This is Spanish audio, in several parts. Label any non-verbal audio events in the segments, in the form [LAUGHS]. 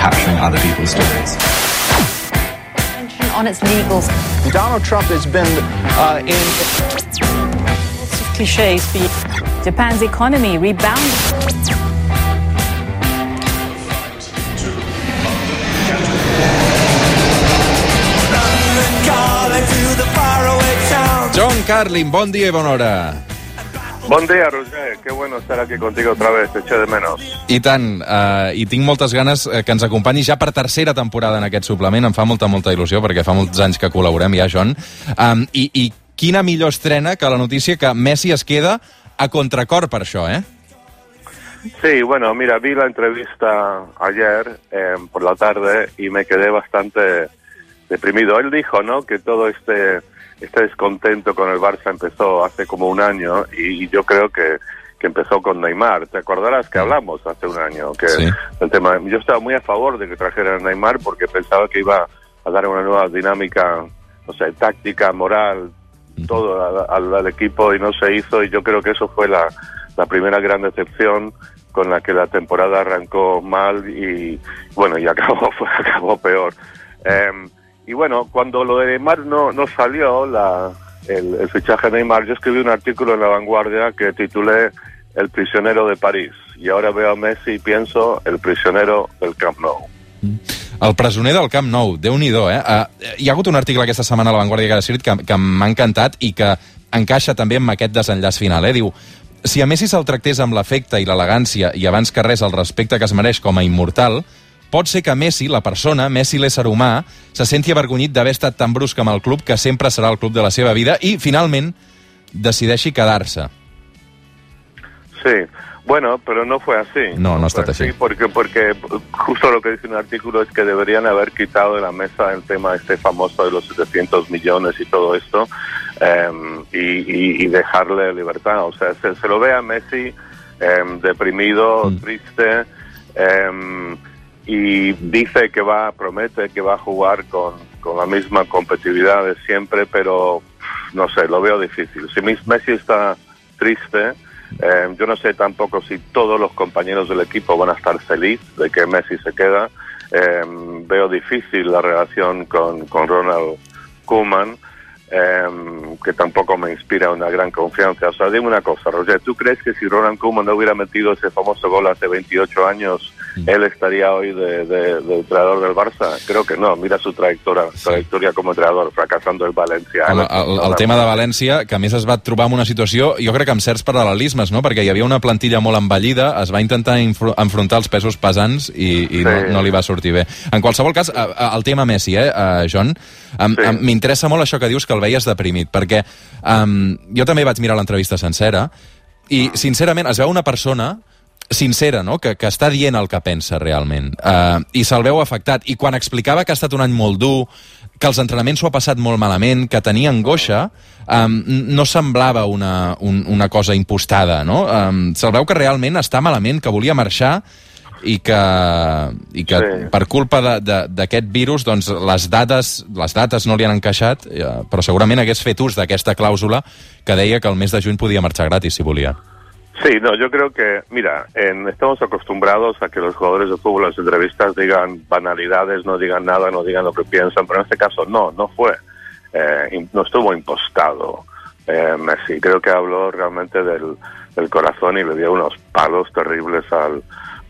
capturing other people's stories. On its legals. Donald Trump has been uh, in. Lots of cliches. Japan's economy rebounded. John Carlin, bon dia i bona hora. Bon dia, Roger. Qué bueno estar aquí contigo otra vez. Te eché de menos. I tant, uh, i tinc moltes ganes eh, que ens acompanyi ja per tercera temporada en aquest suplement. Em fa molta, molta il·lusió, perquè fa molts anys que col·laborem ja, John. Um, i, I quina millor estrena que la notícia que Messi es queda a contracor per això, eh? Sí, bueno, mira, vi la entrevista ayer eh, por la tarde y me quedé bastante deprimido. Él dijo, ¿no?, que todo este, este descontento con el Barça empezó hace como un año y, y yo creo que, que empezó con Neymar. ¿Te acordarás que hablamos hace un año? Que Sí. el tema, yo estaba muy a favor de que trajeran a Neymar porque pensaba que iba a dar una nueva dinámica, no sé, táctica, moral, todo al, equipo y no se hizo y yo creo que eso fue la, la primera gran decepción con la que la temporada arrancó mal y bueno y acabó [LAUGHS] fue, acabó peor Em, y bueno cuando lo de Neymar no, no salió la, el, el fichaje de Neymar yo escribí un artículo en La Vanguardia que titulé El prisionero de París y ahora veo a Messi y pienso el prisionero del Camp Nou El presoner del Camp Nou, déu nhi eh? Uh, hi ha hagut un article aquesta setmana a La Vanguardia que ha escrit que, que m'ha encantat i que encaixa també amb aquest desenllaç final. Eh? Diu, si a Messi se'l tractés amb l'afecte i l'elegància i abans que res el respecte que es mereix com a immortal, pot ser que Messi, la persona, Messi l'ésser humà, se senti avergonyit d'haver estat tan brusc amb el club que sempre serà el club de la seva vida i, finalment, decideixi quedar-se. Sí, bueno, pero no fue así. No, no estat així. porque, porque justo lo que dice un artículo es que deberían haber quitado de la mesa el tema este famoso de los 700 millones y todo esto em, y, y- y dejarle libertad. O sea, se, se lo ve a Messi em, deprimido, Mm. triste em, y dice que va, promete que va a jugar con, con la misma competitividad de siempre, pero no sé, lo veo difícil. Si Messi está triste, eh, yo no sé tampoco si todos los compañeros del equipo van a estar felices de que Messi se queda. Eh, veo difícil la relación con, con Ronald Koeman, eh, que tampoco me inspira una gran confianza. O sea, dime una cosa, Roger, ¿tú crees que si Ronald Koeman no hubiera metido ese famoso gol hace 28 años, él estaría hoy de, de- de entrenador del Barça? Creo que no. Mira su trayectoria, trayectoria como entrenador, fracasando el Valencia. El, el, el tema de València, que a més es va trobar en una situació, jo crec que amb certs paral·lelismes, no? perquè hi havia una plantilla molt envellida, es va intentar enfrontar els pesos pesants i, i no, Sí. no li va sortir bé. En qualsevol cas, a- a- el tema Messi, eh, uh, John, em- Sí. m'interessa molt això que dius que el veies deprimit, perquè um, jo també vaig mirar l'entrevista sencera i, sincerament, es veu una persona sincera, no? que, que està dient el que pensa realment, uh, i se'l veu afectat. I quan explicava que ha estat un any molt dur, que els entrenaments s'ho ha passat molt malament, que tenia angoixa, um, no semblava una, un, una cosa impostada, no? Um, se'l veu que realment està malament, que volia marxar i que, i que Sí. per culpa d'aquest virus doncs, les, dades, les dates no li han encaixat, eh, però segurament hagués fet ús d'aquesta clàusula que deia que el mes de juny podia marxar gratis si volia. Sí, no, yo creo que, mira, en- estamos acostumbrados a que los jugadores de fútbol en las entrevistas digan banalidades, no digan nada, no digan lo que piensan, pero en este caso no, no fue, eh, no estuvo impostado eh, Messi. Creo que habló realmente del, corazón y le dio unos palos terribles al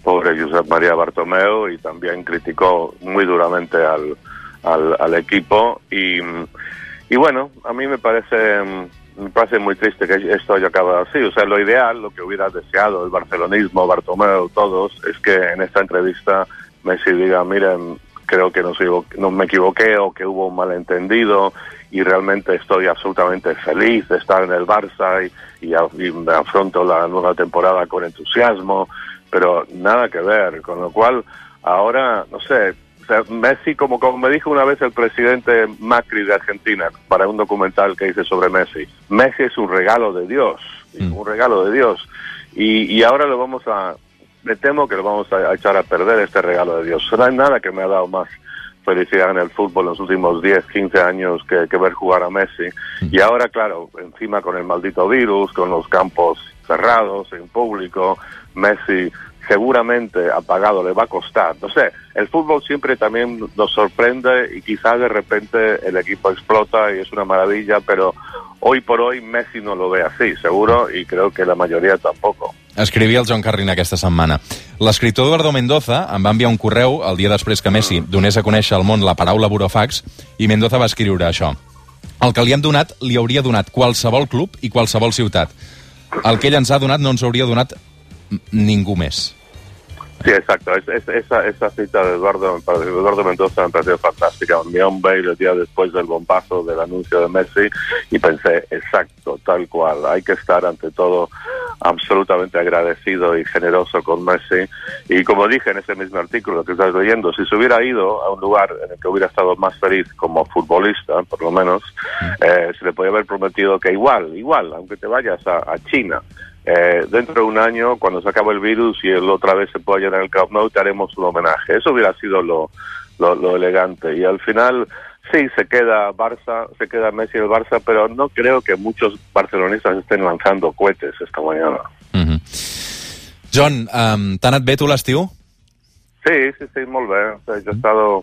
pobre Josep María Bartomeu y también criticó muy duramente al, al, al equipo y, y bueno, a mí me parece mm, me parece muy triste que esto haya acabado así. O sea, lo ideal, lo que hubiera deseado el barcelonismo, Bartomeu, todos, es que en esta entrevista Messi diga, miren, creo que no, se equivo- no me equivoqué o que hubo un malentendido y realmente estoy absolutamente feliz de estar en el Barça y, y, y afronto la nueva temporada con entusiasmo, pero nada que ver, con lo cual ahora, no sé, sea, Messi, como, como me dijo una vez el presidente Macri de Argentina para un documental que hice sobre Messi, Messi es un regalo de Dios, Mm. un regalo de Dios. Y, y ahora lo vamos a, me temo que lo vamos a, a echar a perder este regalo de Dios. No hay nada que me ha dado más felicidad en el fútbol en los últimos 10, 15 años que, que ver jugar a Messi. Y ahora, claro, encima con el maldito virus, con los campos cerrados, en público, Messi seguramente ha pagado, le va a costar. No sé, el fútbol siempre también nos sorprende y quizás de repente el equipo explota y es una maravilla, pero hoy por hoy Messi no lo ve así, seguro, y creo que la majoria tampoco. Escrivia el John Carlin aquesta setmana. L'escriptor Eduardo Mendoza em va enviar un correu el dia després que Messi donés a conèixer al món la paraula burofax i Mendoza va escriure això. El que li hem donat li hauria donat qualsevol club i qualsevol ciutat. El que ell ens ha donat no ens hauria donat ningú més. Sí, exacto. Es, es, esa, esa cita de Eduardo, me Eduardo Mendoza me pareció fantástica. Envió un el día después del bombazo del anuncio de Messi y pensé, exacto, tal cual. Hay que estar ante todo absolutamente agradecido y generoso con Messi. Y como dije en ese mismo artículo que estás leyendo, si se hubiera ido a un lugar en el que hubiera estado más feliz como futbolista, por lo menos, eh, se le podía haber prometido que igual, igual, aunque te vayas a, a China, eh, dentro de un año, cuando se acabe el virus y él otra vez se pueda llenar el Camp Nou, te haremos un homenaje. Eso hubiera sido lo, lo, lo elegante. Y al final, sí, se queda Barça, se queda Messi en el Barça, pero no creo que muchos barcelonistas estén lanzando cohetes esta mañana. Mm -hmm. John, um, t'ha anat bé tu l'estiu? Sí, sí, sí, molt bé. O he estado...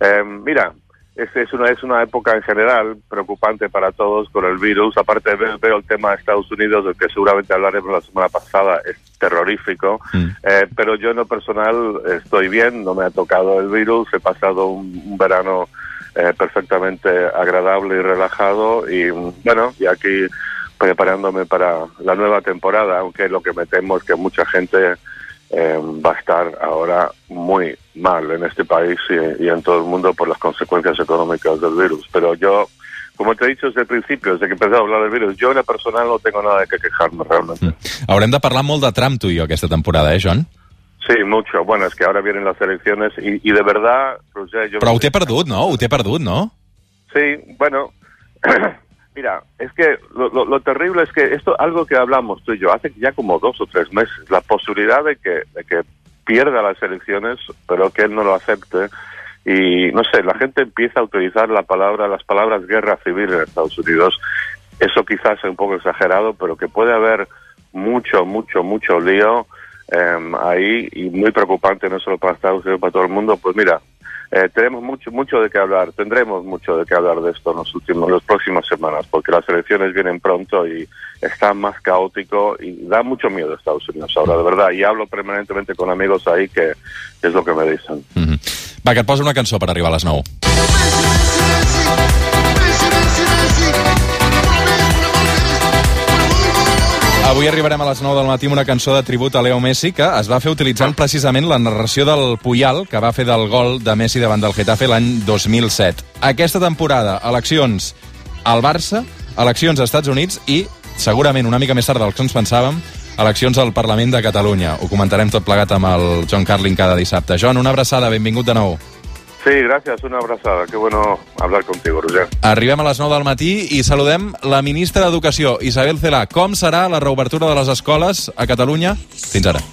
Eh, mira, es, es, una, es una época en general preocupante para todos con el virus. Aparte veo, veo el tema de Estados Unidos, del que seguramente hablaremos la semana pasada, es terrorífico. Mm. Eh, pero yo en lo personal estoy bien, no me ha tocado el virus, he pasado un, un verano eh, perfectamente agradable y relajado y bueno, y aquí preparándome para la nueva temporada, aunque lo que me temo es que mucha gente eh, va a estar ahora muy mal en este país y, y, en todo el mundo por las consecuencias económicas del virus. Pero yo, como te he dicho desde el principio, desde que empecé a hablar del virus, yo en lo personal no tengo nada de que quejarme realmente. Mm. Haurem de parlar molt de Trump, tu i jo, aquesta temporada, eh, John? Sí, mucho. Bueno, es que ahora vienen las elecciones y, y de verdad, Roger, yo... Però ho té perdut, no? Ho té perdut, no? Sí, bueno, [CLEARS THROAT] mira, es que lo, lo, lo, terrible es que esto, algo que hablamos tú y yo hace ya como dos o tres meses, la posibilidad de que, de que pierda las elecciones, pero que él no lo acepte. Y no sé, la gente empieza a utilizar la palabra, las palabras guerra civil en Estados Unidos. Eso quizás es un poco exagerado, pero que puede haber mucho, mucho, mucho lío eh, ahí y muy preocupante no solo para Estados Unidos, para todo el mundo. Pues mira, eh, tenemos mucho mucho de qué hablar, tendremos mucho de qué hablar de esto en los últimos, las próximas semanas, porque las elecciones vienen pronto y está más caótico y da mucho miedo a Estados Unidos ahora, de verdad. Y hablo permanentemente con amigos ahí que es lo que me dicen. Mm -hmm. Va, que et poso una cançó per arribar a les 9. Avui arribarem a les 9 del matí amb una cançó de tribut a Leo Messi que es va fer utilitzant precisament la narració del Puyal que va fer del gol de Messi davant del Getafe l'any 2007. Aquesta temporada, eleccions al Barça, eleccions als Estats Units i, segurament una mica més tard del que ens pensàvem, eleccions al Parlament de Catalunya. Ho comentarem tot plegat amb el John Carlin cada dissabte. John, una abraçada, benvingut de nou. Sí, gracias, una abrazada. Qué bueno hablar contigo, Roger. Arribem a les 9 del matí i saludem la ministra d'Educació, Isabel Celà. Com serà la reobertura de les escoles a Catalunya? Fins ara.